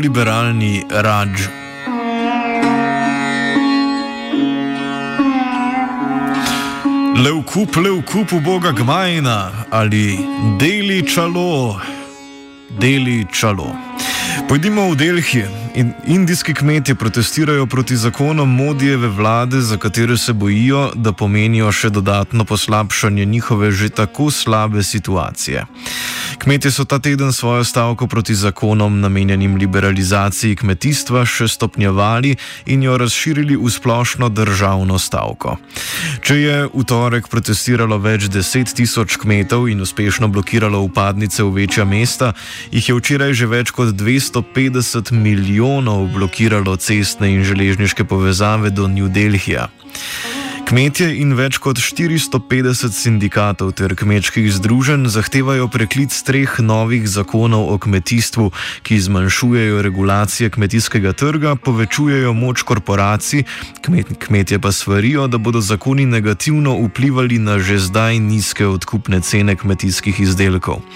Neoliberalni rađ. Lev kup, lev kup, boga gmajna ali deli čalo, deli čalo. Pojdimo v Delhi. Indijski kmetje protestirajo proti zakonom Modijeve vlade, za katere se bojijo, da pomenijo še dodatno poslabšanje njihove že tako slabe situacije. Kmetje so ta teden svojo stavko proti zakonom, namenjenim liberalizaciji kmetijstva, še stopnjevali in jo razširili v splošno državno stavko. Če je v torek protestiralo več deset tisoč kmetov in uspešno blokiralo upadnice v večja mesta, jih je včeraj že več kot 250 milijonov blokiralo cestne in železniške povezave do New Delhija. Kmetje in več kot 450 sindikatov ter kmečkih združenj zahtevajo preklic treh novih zakonov o kmetijstvu, ki zmanjšujejo regulacije kmetijskega trga, povečujejo moč korporacij, kmet, kmetje pa svarijo, da bodo zakoni negativno vplivali na že zdaj nizke odkupne cene kmetijskih izdelkov.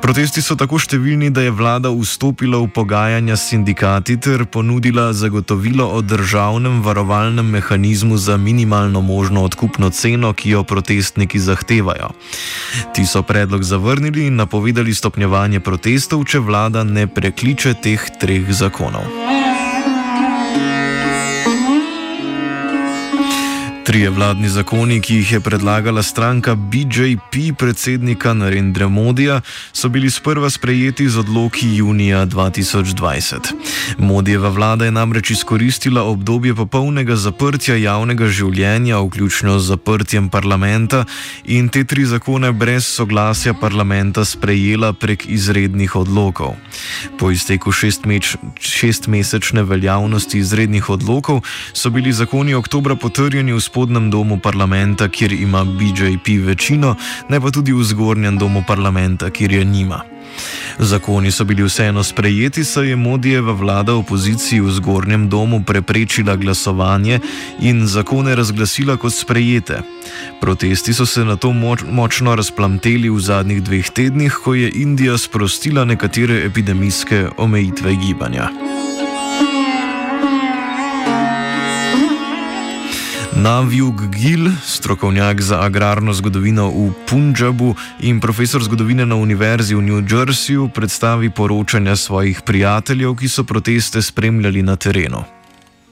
Protesti so tako številni, da je vlada vstopila v pogajanja s sindikati ter ponudila zagotovilo o državnem varovalnem mehanizmu za minimalno možno odkupno ceno, ki jo protestniki zahtevajo. Ti so predlog zavrnili in napovedali stopnjevanje protestov, če vlada ne prekliče teh treh zakonov. Trije vladni zakoni, ki jih je predlagala stranka BJP predsednika Narendra Modija, so bili sprva sprejeti z odloki junija 2020. Modijeva vlada je namreč izkoristila obdobje popolnega zaprtja javnega življenja, vključno z zaprtjem parlamenta, in te tri zakone brez soglasja parlamenta sprejela prek izrednih odlokov. Po izteku šestmesečne veljavnosti izrednih odlokov so bili zakoni oktobra potrjeni v spodnjem domu parlamenta, kjer ima BJP večino, ne pa tudi v zgornjem domu parlamenta, kjer je nima. Zakoni so bili vseeno sprejeti, saj je Modijeva vlada opoziciji v zgornjem domu preprečila glasovanje in zakone razglasila kot sprejete. Protesti so se na to moč, močno razplamteli v zadnjih dveh tednih, ko je Indija sprostila nekatere epidemijske omejitve gibanja. Navjug Gil, strokovnjak za agrarno zgodovino v Punjabu in profesor zgodovine na Univerzi v New Jerseyju, predstavi poročanja svojih prijateljev, ki so proteste spremljali na terenu.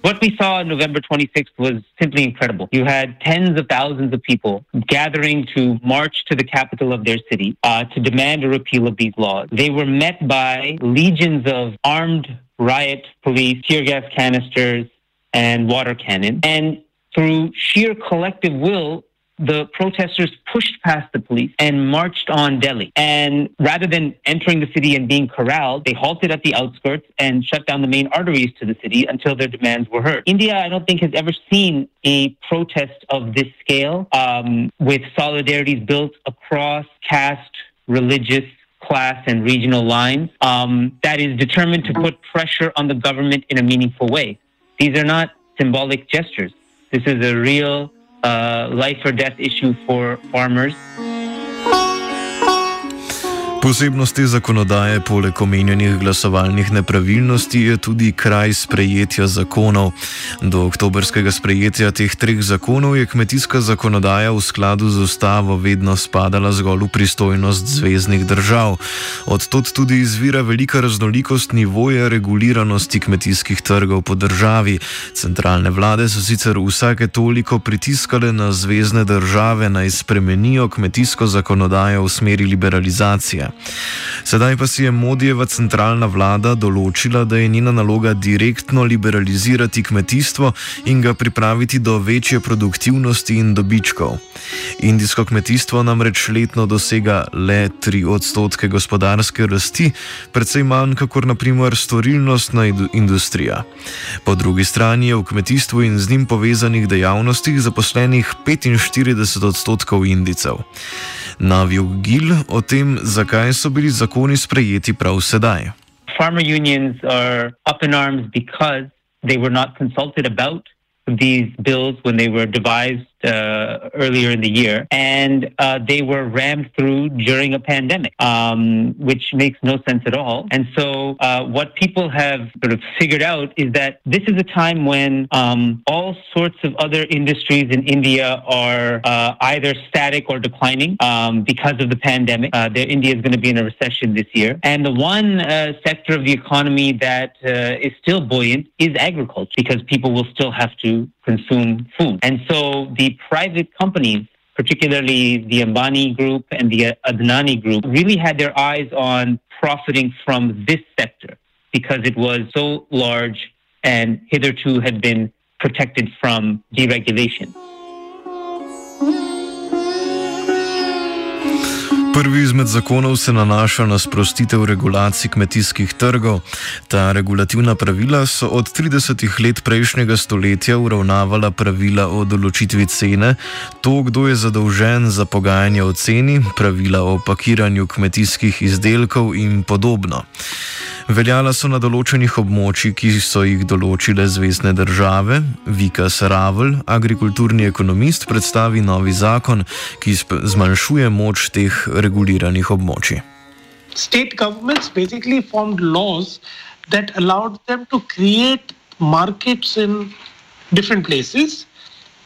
What we saw on November 26th was simply incredible. You had tens of thousands of people gathering to march to the capital of their city uh, to demand a repeal of these laws. They were met by legions of armed riot police, tear gas canisters, and water cannon. And through sheer collective will, the protesters pushed past the police and marched on Delhi. And rather than entering the city and being corralled, they halted at the outskirts and shut down the main arteries to the city until their demands were heard. India, I don't think, has ever seen a protest of this scale um, with solidarities built across caste, religious, class and regional lines um, that is determined to put pressure on the government in a meaningful way. These are not symbolic gestures. This is a real uh, life or death issue for farmers. Posebnost te zakonodaje, poleg omenjenih glasovalnih nepravilnosti, je tudi kraj sprejetja zakonov. Do oktobrskega sprejetja teh treh zakonov je kmetijska zakonodaja v skladu z ustavo vedno spadala zgolj v pristojnost zvezdnih držav. Odtot tudi izvira velika raznolikost nivoja reguliranosti kmetijskih trgov po državi. Centralne vlade so sicer vsake toliko pritiskale na zvezdne države naj spremenijo kmetijsko zakonodajo v smeri liberalizacije. Sedaj pa si je Modijeva centralna vlada določila, da je njena naloga direktno liberalizirati kmetijstvo in ga pripraviti do večje produktivnosti in dobičkov. Indijsko kmetijstvo namreč letno dosega le 3 odstotke gospodarske rasti, predvsej manj kot naprimer storilnostna industrija. Po drugi strani je v kmetijstvu in z njim povezanih dejavnostih zaposlenih 45 odstotkov Indijcev. Navil Gil o tem, zakaj so bili zakoni sprejeti prav sedaj. Farmer unions are up in arms because they were not consulted about these bills when they were devised uh, earlier in the year, and uh, they were rammed through during a pandemic, um, which makes no sense at all. And so, uh, what people have sort of figured out is that this is a time when um, all sorts of other industries in India are uh, either static or declining um, because of the pandemic. Uh, India is going to be in a recession this year, and the one uh, sector of the economy that is still buoyant is agriculture because people will still have to consume food. And so the private companies, particularly the Ambani group and the Adani group, really had their eyes on profiting from this sector because it was so large and hitherto had been protected from deregulation. Mm. Prvi izmed zakonov se nanaša na sprostitev regulacij kmetijskih trgov. Ta regulativna pravila so od 30 let prejšnjega stoletja uravnavala pravila o določitvi cene, to, kdo je zadolžen za pogajanje o ceni, pravila o pakiranju kmetijskih izdelkov in podobno. Veljala so na določenih območjih, ki so jih določile zvezdne države. Vika Saravel, agrikulturni ekonomist, predstavi novi zakon, ki zmanjšuje moč teh reguliranih območij. State governments basically formed laws that allowed them to create markets in different places.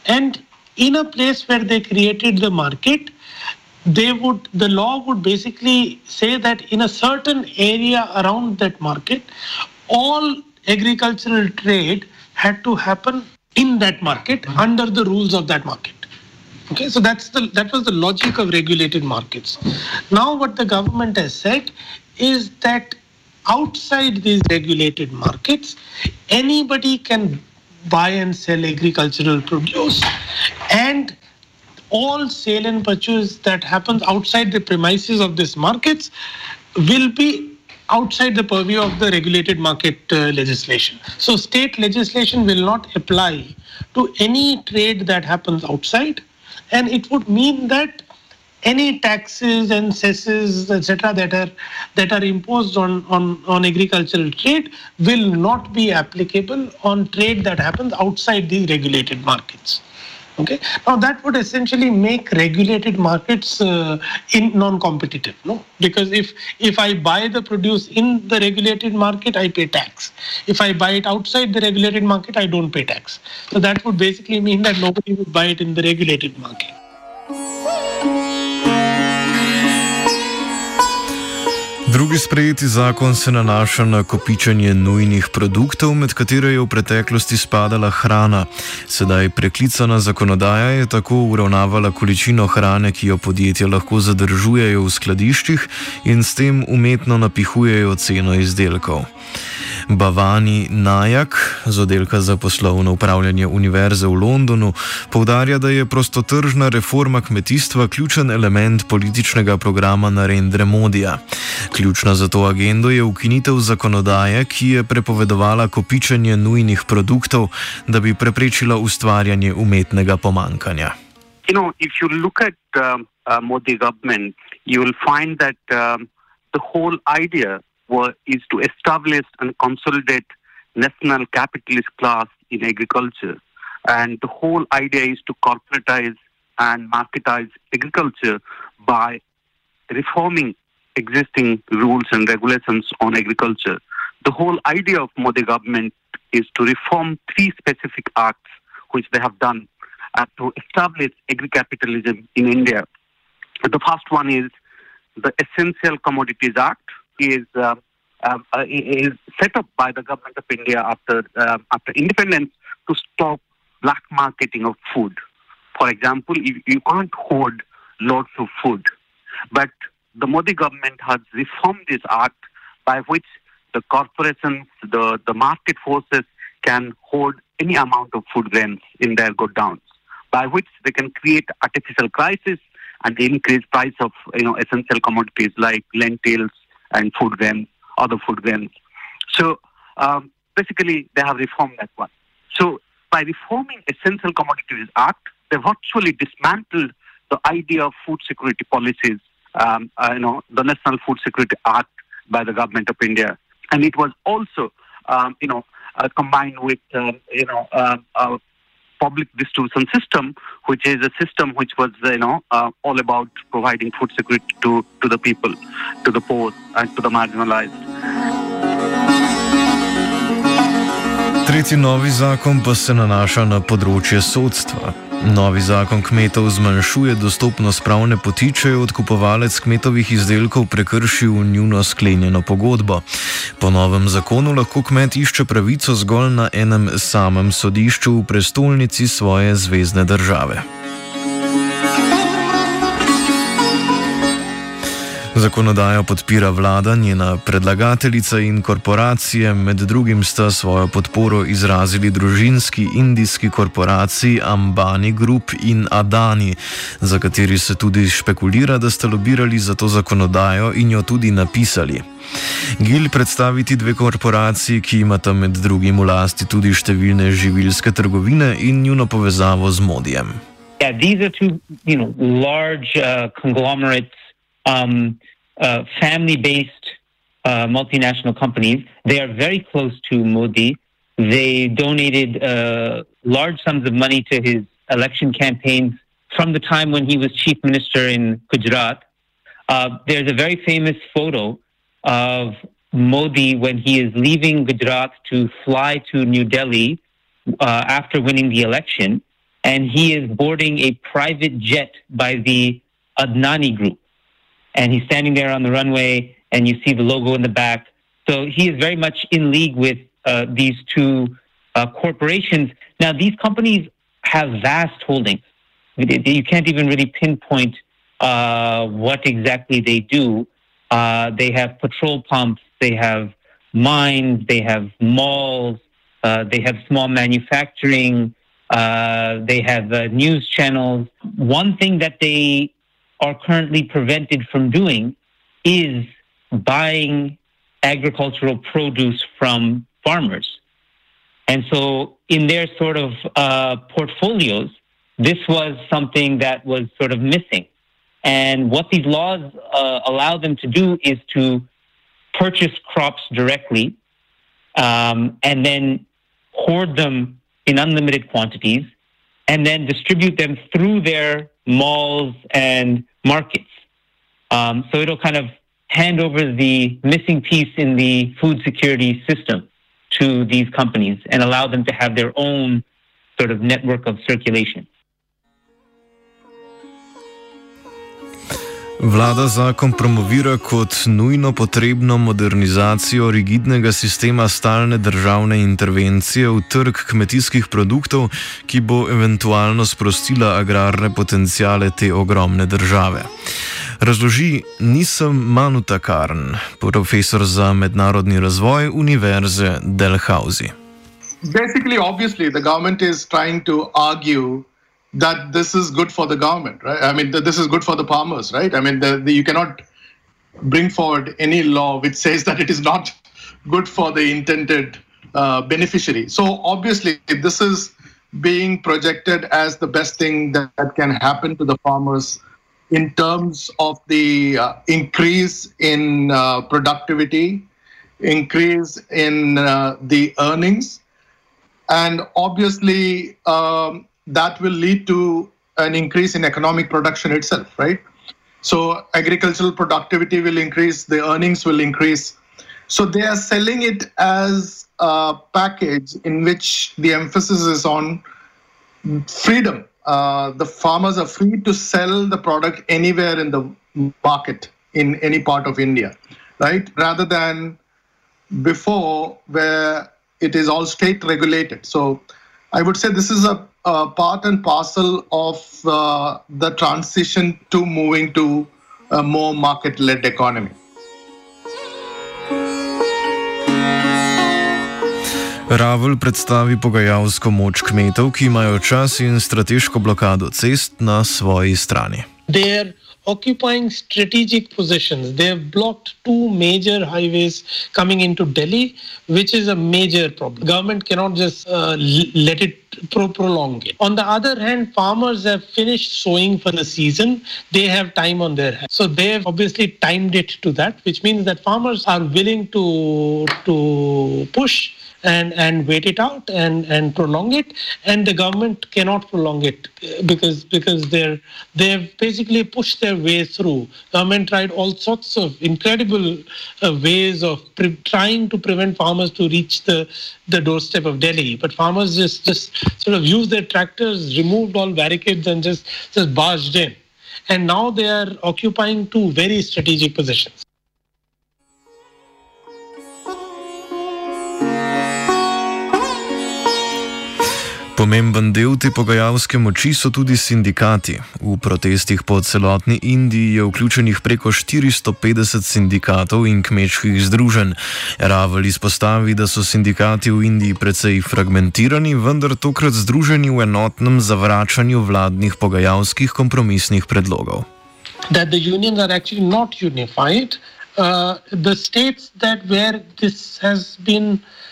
And in a place where they created the market, they would the law would basically say that in a certain area around that market all agricultural trade had to happen in that market mm-hmm. under the rules of that market okay so that's the that was the logic of regulated markets now what the government has said is that outside these regulated markets anybody can buy and sell agricultural produce and all sale and purchase that happens outside the premises of these markets will be outside the purview of the regulated market uh, legislation. So, state legislation will not apply to any trade that happens outside, and it would mean that any taxes and cesses, etc., that are that are imposed on, on, on agricultural trade will not be applicable on trade that happens outside these regulated markets. Okay. Now that would essentially make regulated markets uh, in non-competitive, no? Because if if I buy the produce in the regulated market, I pay tax. If I buy it outside the regulated market, I don't pay tax. So that would basically mean that nobody would buy it in the regulated market. Drugi sprejeti zakon se nanaša na kopičenje nujnih produktov, med katere je v preteklosti spadala hrana. Sedaj preklicana zakonodaja je tako uravnavala količino hrane, ki jo podjetja lahko zadržujejo v skladiščih in s tem umetno napihujejo ceno izdelkov. Bavani Najak z oddelka za poslovno upravljanje Univerze v Londonu povdarja, da je prostotržna reforma kmetijstva ključen element političnega programa Narendra Modija. Ključna za to agendo je ukinitev zakonodaje, ki je prepovedovala kopičenje nujnih produktov, da bi preprečila ustvarjanje umetnega pomankanja. You know, if you look at uh, uh, Modi government, you will find that um, the whole idea were, is to establish and consolidate national capitalist class in agriculture. And the whole idea is to corporatize and marketize agriculture by reforming existing rules and regulations on agriculture. The whole idea of Modi government is to reform three specific acts which they have done uh, to establish agri-capitalism in India. The first one is the Essential Commodities Act is uh, uh, is set up by the government of India after uh, after independence to stop black marketing of food. For example, you, you can't hoard lots of food, but the Modi government has reformed this act by which the corporations, the, the market forces can hoard any amount of food grains in their godowns, by which they can create artificial crisis and increase price of you know essential commodities like lentils and food grains, other food grains. So um, basically, they have reformed that one. So by reforming Essential Commodities Act, they virtually dismantled the idea of food security policies. Um, uh, you know, the National Food Security Act by the government of India, and it was also, um, you know, uh, combined with, uh, you know, uh, uh, public distribution system, which is a system which was, you know, uh, all about providing food security to, to the people, to the poor, and to the marginalized. Tretji novi zakon pa se nanaša na področje sodstva. Novi zakon kmetov zmanjšuje dostopnost pravne poti, če je odkupovalec kmetovih izdelkov prekršil njuno sklenjeno pogodbo. Po novem zakonu lahko kmet išče pravico zgolj na enem samem sodišču v prestolnici svoje zvezdne države. Zakonodajo podpira vlada, njena predlagateljica in korporacije, med drugim sta svojo podporo izrazili družinski indijski korporaciji Ambani Group in Adani, za kateri se tudi špekulira, da sta lobirali za to zakonodajo in jo tudi napisali. Gil predstaviti dve korporaciji, ki imata med drugim v lasti tudi številne živilske trgovine in njuno povezavo z modijem. Yeah, these are two, you know, large uh, conglomerates um, uh, family-based uh, multinational companies. They are very close to Modi. They donated uh, large sums of money to his election campaigns from the time when he was chief minister in Gujarat. Uh, there's a very famous photo of Modi when he is leaving Gujarat to fly to New Delhi uh, after winning the election, and he is boarding a private jet by the Adani Group and he's standing there on the runway, and you see the logo in the back. So he is very much in league with uh, these two uh, corporations. Now, these companies have vast holdings. You can't even really pinpoint uh, what exactly they do. Uh, they have petrol pumps, they have mines, they have malls, uh, they have small manufacturing, uh, they have news channels. One thing that they are currently prevented from doing is buying agricultural produce from farmers. And so, in their sort of uh, portfolios, this was something that was sort of missing. And what these laws uh, allow them to do is to purchase crops directly um, and then hoard them in unlimited quantities and then distribute them through their malls and markets. Um, so it'll kind of hand over the missing piece in the food security system to these companies and allow them to have their own sort of network of circulation. Vlada zakon promovira kot nujno potrebno modernizacijo rigidnega sistema stalne državne intervencije v trg kmetijskih produktov, ki bo eventualno sprostila agrarne potencijale te ogromne države. Razloži nisem Manuta Karn, profesor za mednarodni razvoj Univerze Delhausi. Basically, obviously, the government is trying to argue that this is good for the government, right? I mean, this is good for the farmers, right? I mean, the, the, you cannot bring forward any law which says that it is not good for the intended uh, beneficiary. So obviously, this is being projected as the best thing that, that can happen to the farmers in terms of the uh, increase in uh, productivity, increase in uh, the earnings, and obviously um, that will lead to an increase in economic production itself, right? So agricultural productivity will increase, the earnings will increase. So they are selling it as a package in which the emphasis is on freedom. Uh, the farmers are free to sell the product anywhere in the market in any part of India, right? Rather than before where it is all state regulated. So I would say this is a, a part and parcel of uh, the transition to moving to a more market led economy. Ravel predstavi pogajalsko moč kmetov, ki imajo čas in strateško blokado cest na svoji strani. They're occupying strategic positions. They have blocked two major highways coming into Delhi, which is a major problem. Government cannot just uh, let it pro- prolong it. On the other hand, farmers have finished sowing for the season. They have time on their hands. So they have obviously timed it to that, which means that farmers are willing to to push and and wait it out and and prolong it. And the government cannot prolong it because because they're they've basically pushed their way through. Government tried all sorts of incredible uh, ways of pre- trying to prevent farmers to reach the the doorstep of delhi. But farmers just just sort of used their tractors removed all barricades and just just barged in. And now they are occupying two very strategic positions Pomemben del te pogajalske moči so tudi sindikati. V protestih po celotni Indiji je vključenih preko 450 sindikatov in kmečkih združenj. Ravel izpostavi, da so sindikati v Indiji precej fragmentirani, vendar tokrat združeni v enotnem zavračanju vladnih pogajalskih kompromisnih predlogov. that the unions are actually not unified. Uh, the states that where this has been uh,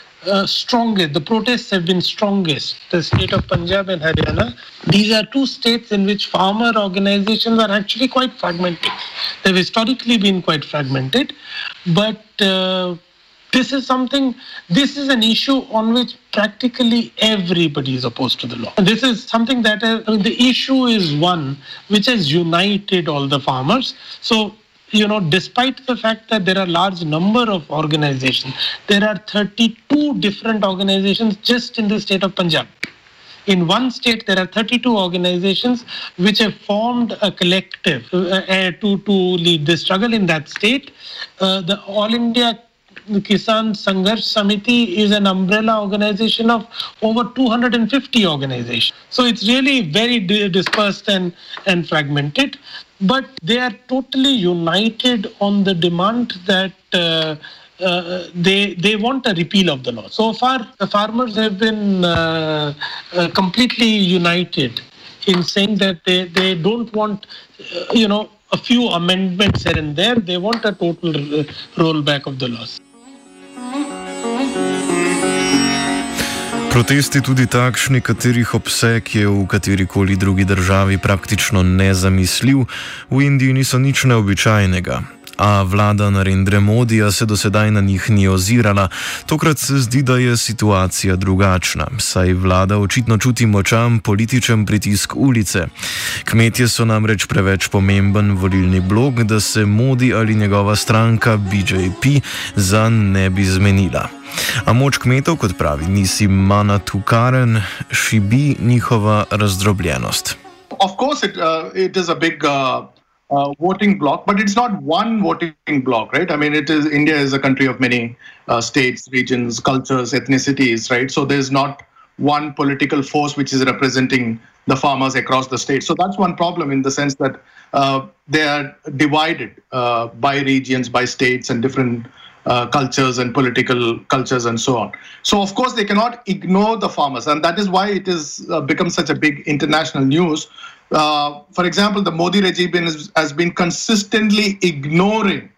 strongest, the protests have been strongest, the state of Punjab and Haryana. These are two states in which farmer organizations are actually quite fragmented. They've historically been quite fragmented, but uh, this is something, this is an issue on which practically everybody is opposed to the law. This is something that uh, the issue is one which has united all the farmers. So you know, despite the fact that there are large number of organizations, there are 32 different organizations just in the state of Punjab. In one state, there are 32 organizations which have formed a collective uh, uh, to, to lead the struggle in that state. Uh, the All India Kisan Sangharsh Samiti is an umbrella organization of over 250 organizations. So it's really very dispersed and, and fragmented, but they are totally united on the demand that. Uh, uh, they they want a repeal of the law. So far, the farmers have been uh, uh, completely united in saying that they, they don't want, uh, you know, a few amendments here and there. They want a total uh, rollback of the laws. Protesti tudi takšni, katerih obseg je v katerikoli drugi državi praktično nezamisljiv, v Indiji niso nič neobičajnega. A vlada Narendra Modija se do sedaj na njih ni ozirala. Tokrat se zdi, da je situacija drugačna, saj vlada očitno čuti močan političen pritisk ulice. Kmetje so namreč preveč pomemben volilni blok, da se Modi ali njegova stranka BJP za ne bi zmenila. A moč kmetov, kot pravi Nisi Manatukaren, šibi njihova razdrobljenost. Of course, it, uh, it is a big uh, uh, voting bloc, but it's not one voting bloc, right? I mean, it is India is a country of many uh, states, regions, cultures, ethnicities, right? So there's not one political force which is representing the farmers across the state. So that's one problem in the sense that uh, they are divided uh, by regions, by states, and different uh, cultures and political cultures and so on. So of course they cannot ignore the farmers, and that is why it has uh, become such a big international news. Uh, for example, the Modi regime has, has been consistently ignoring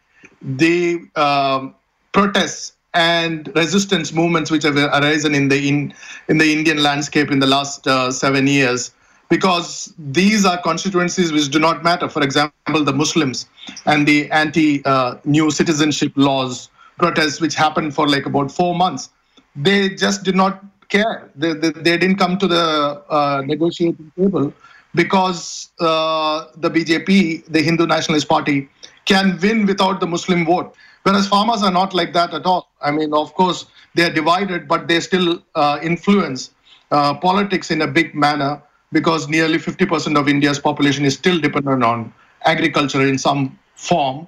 the um, protests and resistance movements which have arisen in the in, in the Indian landscape in the last uh, seven years because these are constituencies which do not matter. For example, the Muslims and the anti uh, new citizenship laws protests which happened for like about four months. They just did not care. They, they, they didn't come to the uh, negotiating table because uh, the BJP, the Hindu Nationalist Party, can win without the Muslim vote. Whereas farmers are not like that at all. I mean, of course, they are divided, but they still uh, influence uh, politics in a big manner because nearly 50% of India's population is still dependent on agriculture in some form.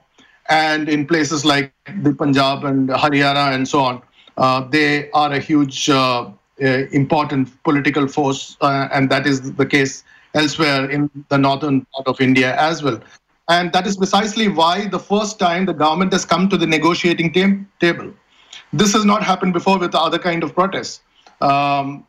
And in places like the Punjab and Haryana and so on, uh, they are a huge, uh, uh, important political force, uh, and that is the case elsewhere in the northern part of India as well. And that is precisely why the first time the government has come to the negotiating table. This has not happened before with the other kind of protests. Um,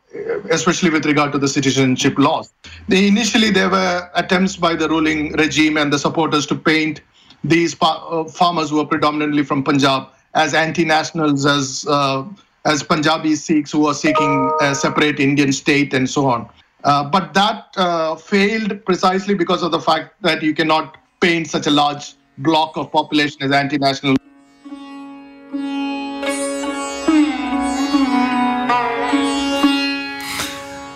especially with regard to the citizenship laws. Initially, there were attempts by the ruling regime and the supporters to paint these uh, farmers who are predominantly from Punjab as anti-nationals, as uh, as Punjabi Sikhs who are seeking a separate Indian state and so on. Uh, but that uh, failed precisely because of the fact that you cannot paint such a large block of population as anti-national.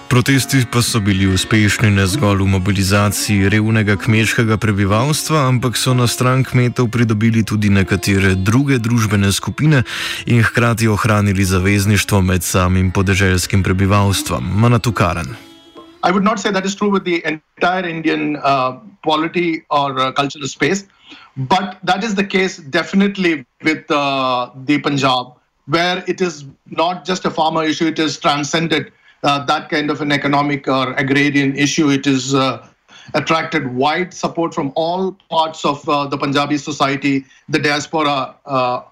Protesti pa so bili uspešni ne zgolj v mobilizaciji revnega kmečkega prebivalstva, ampak so na stran kmetov pridobili tudi nekatere druge družbene skupine in hkrati ohranili zavezništvo med samim podeželskim prebivalstvom. Manatukaren. I would not say that is true with the entire Indian uh, polity or uh, cultural space, but that is the case definitely with uh, the Punjab, where it is not just a farmer issue, it is transcended uh, that kind of an economic or agrarian issue. It has uh, attracted wide support from all parts of uh, the Punjabi society, the diaspora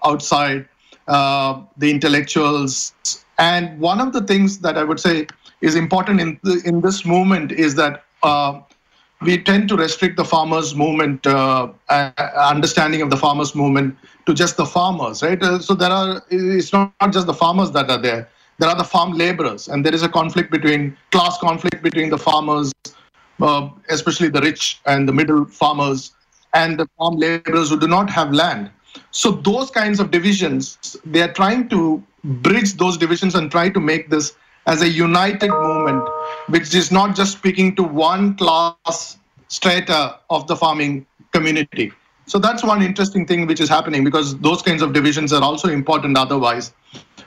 outside, the intellectuals. And one of the things that I would say is important in, in this movement is that we tend to restrict the farmers movement uh, understanding of the farmers movement to just the farmers right uh, so there are it's not, not just the farmers that are there there are the farm laborers, and there is a conflict between class conflict between the farmers, uh, especially the rich and the middle farmers, and the farm laborers who do not have land. So those kinds of divisions, they are trying to bridge those divisions and try to make this as a united movement, which is not just speaking to one class strata of the farming community. So that's one interesting thing which is happening because those kinds of divisions are also important otherwise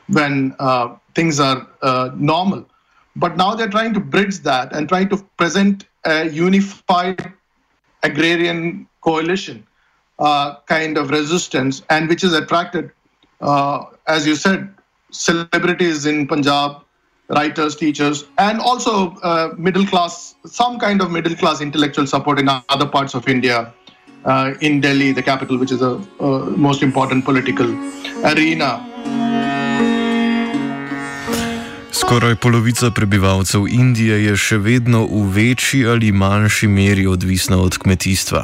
when uh, things are uh, normal. But now they're trying to bridge that and trying to present a unified agrarian coalition uh, kind of resistance, and which is attracted, uh, as you said, celebrities in Punjab, writers, teachers, and also uh, middle class, some kind of middle class intellectual support in other parts of India. Uh, in Delhi, the capital, which is the most important political arena. Skoraj polovica prebivalcev Indije je še vedno v večji ali manjši meri odvisna od kmetijstva.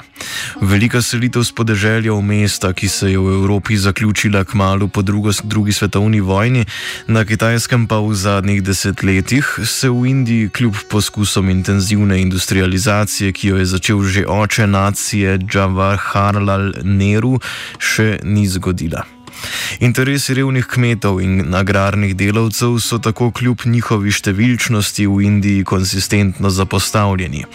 Velika selitev spodeželja v mesta, ki se je v Evropi zaključila k malu po drugo, drugi svetovni vojni, na kitajskem pa v zadnjih desetletjih, se v Indiji kljub poskusom intenzivne industrializacije, ki jo je začel že oče nacije Jawaharlal Nehru, še ni zgodila. Interesi revnih kmetov in agrarnih delavcev so tako kljub njihovi številčnosti v Indiji konsistentno zapostavljeni.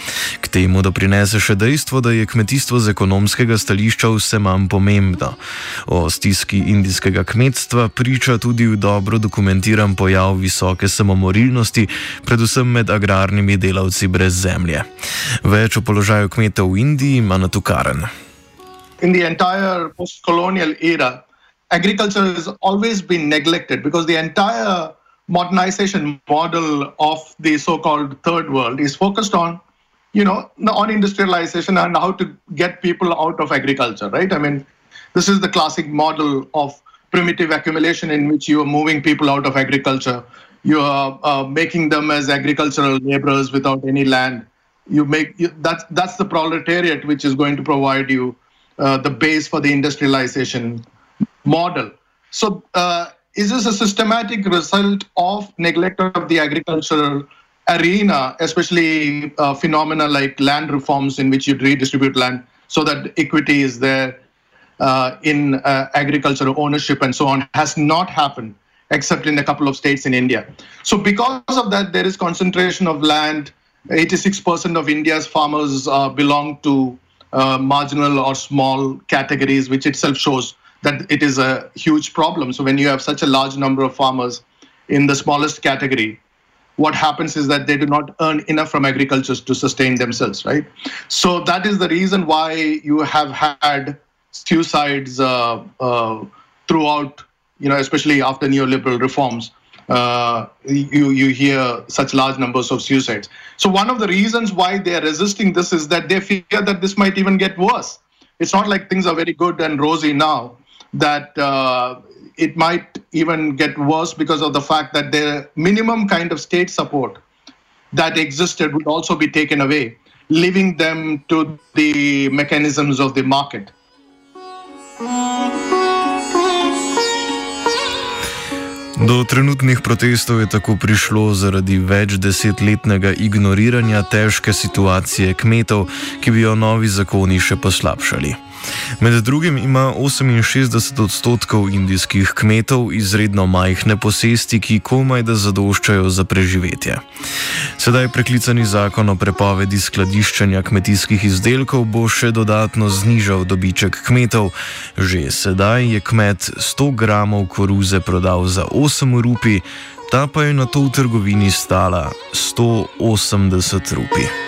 K temu doprinese še dejstvo, da je kmetijstvo z ekonomskega stališča vse manj pomembno. O stiski indijskega kmetstva priča tudi dobro dokumentiran pojav visoke samomorilnosti, predvsem med agrarnimi delavci brez zemlje. Več o položaju kmetov v Indiji ima na tukaren. In the entire post-colonial era, agriculture has always been neglected because the entire modernization model of the so-called third world is focused on you know on industrialization and how to get people out of agriculture right? I mean this is the classic model of primitive accumulation in which you are moving people out of agriculture. You are uh, making them as agricultural laborers without any land. You make you, that's that's the proletariat which is going to provide you uh, the base for the industrialization model. So, uh, is this a systematic result of neglect of the agricultural arena, especially uh, phenomena like land reforms in which you redistribute land so that equity is there uh, in uh, agricultural ownership and so on, has not happened except in a couple of states in India. So, because of that, there is concentration of land 86% of India's farmers uh, belong to uh, marginal or small categories, which itself shows that it is a huge problem. So, when you have such a large number of farmers in the smallest category, what happens is that they do not earn enough from agriculture to sustain themselves, right? So, that is the reason why you have had suicides uh, uh, throughout, you know, especially after neoliberal reforms uh, you you hear such large numbers of suicides. So one of the reasons why they are resisting this is that they fear that this might even get worse. It's not like things are very good and rosy now. That uh, it might even get worse because of the fact that the minimum kind of state support that existed would also be taken away, leaving them to the mechanisms of the market. Do trenutnih protestov je tako prišlo zaradi več desetletnega ignoriranja težke situacije kmetov, ki bi jo novi zakoni še poslabšali. Med drugim ima 68 odstotkov indijskih kmetov izredno majhne posesti, ki komaj da zadoščajo za preživetje. Sedaj preklicani zakon o prepovedi skladiščenja kmetijskih izdelkov bo še dodatno znižal dobiček kmetov. Že sedaj je kmet 100 gramov koruze prodal za 8 rupi, ta pa je na to v trgovini stala 180 rupi.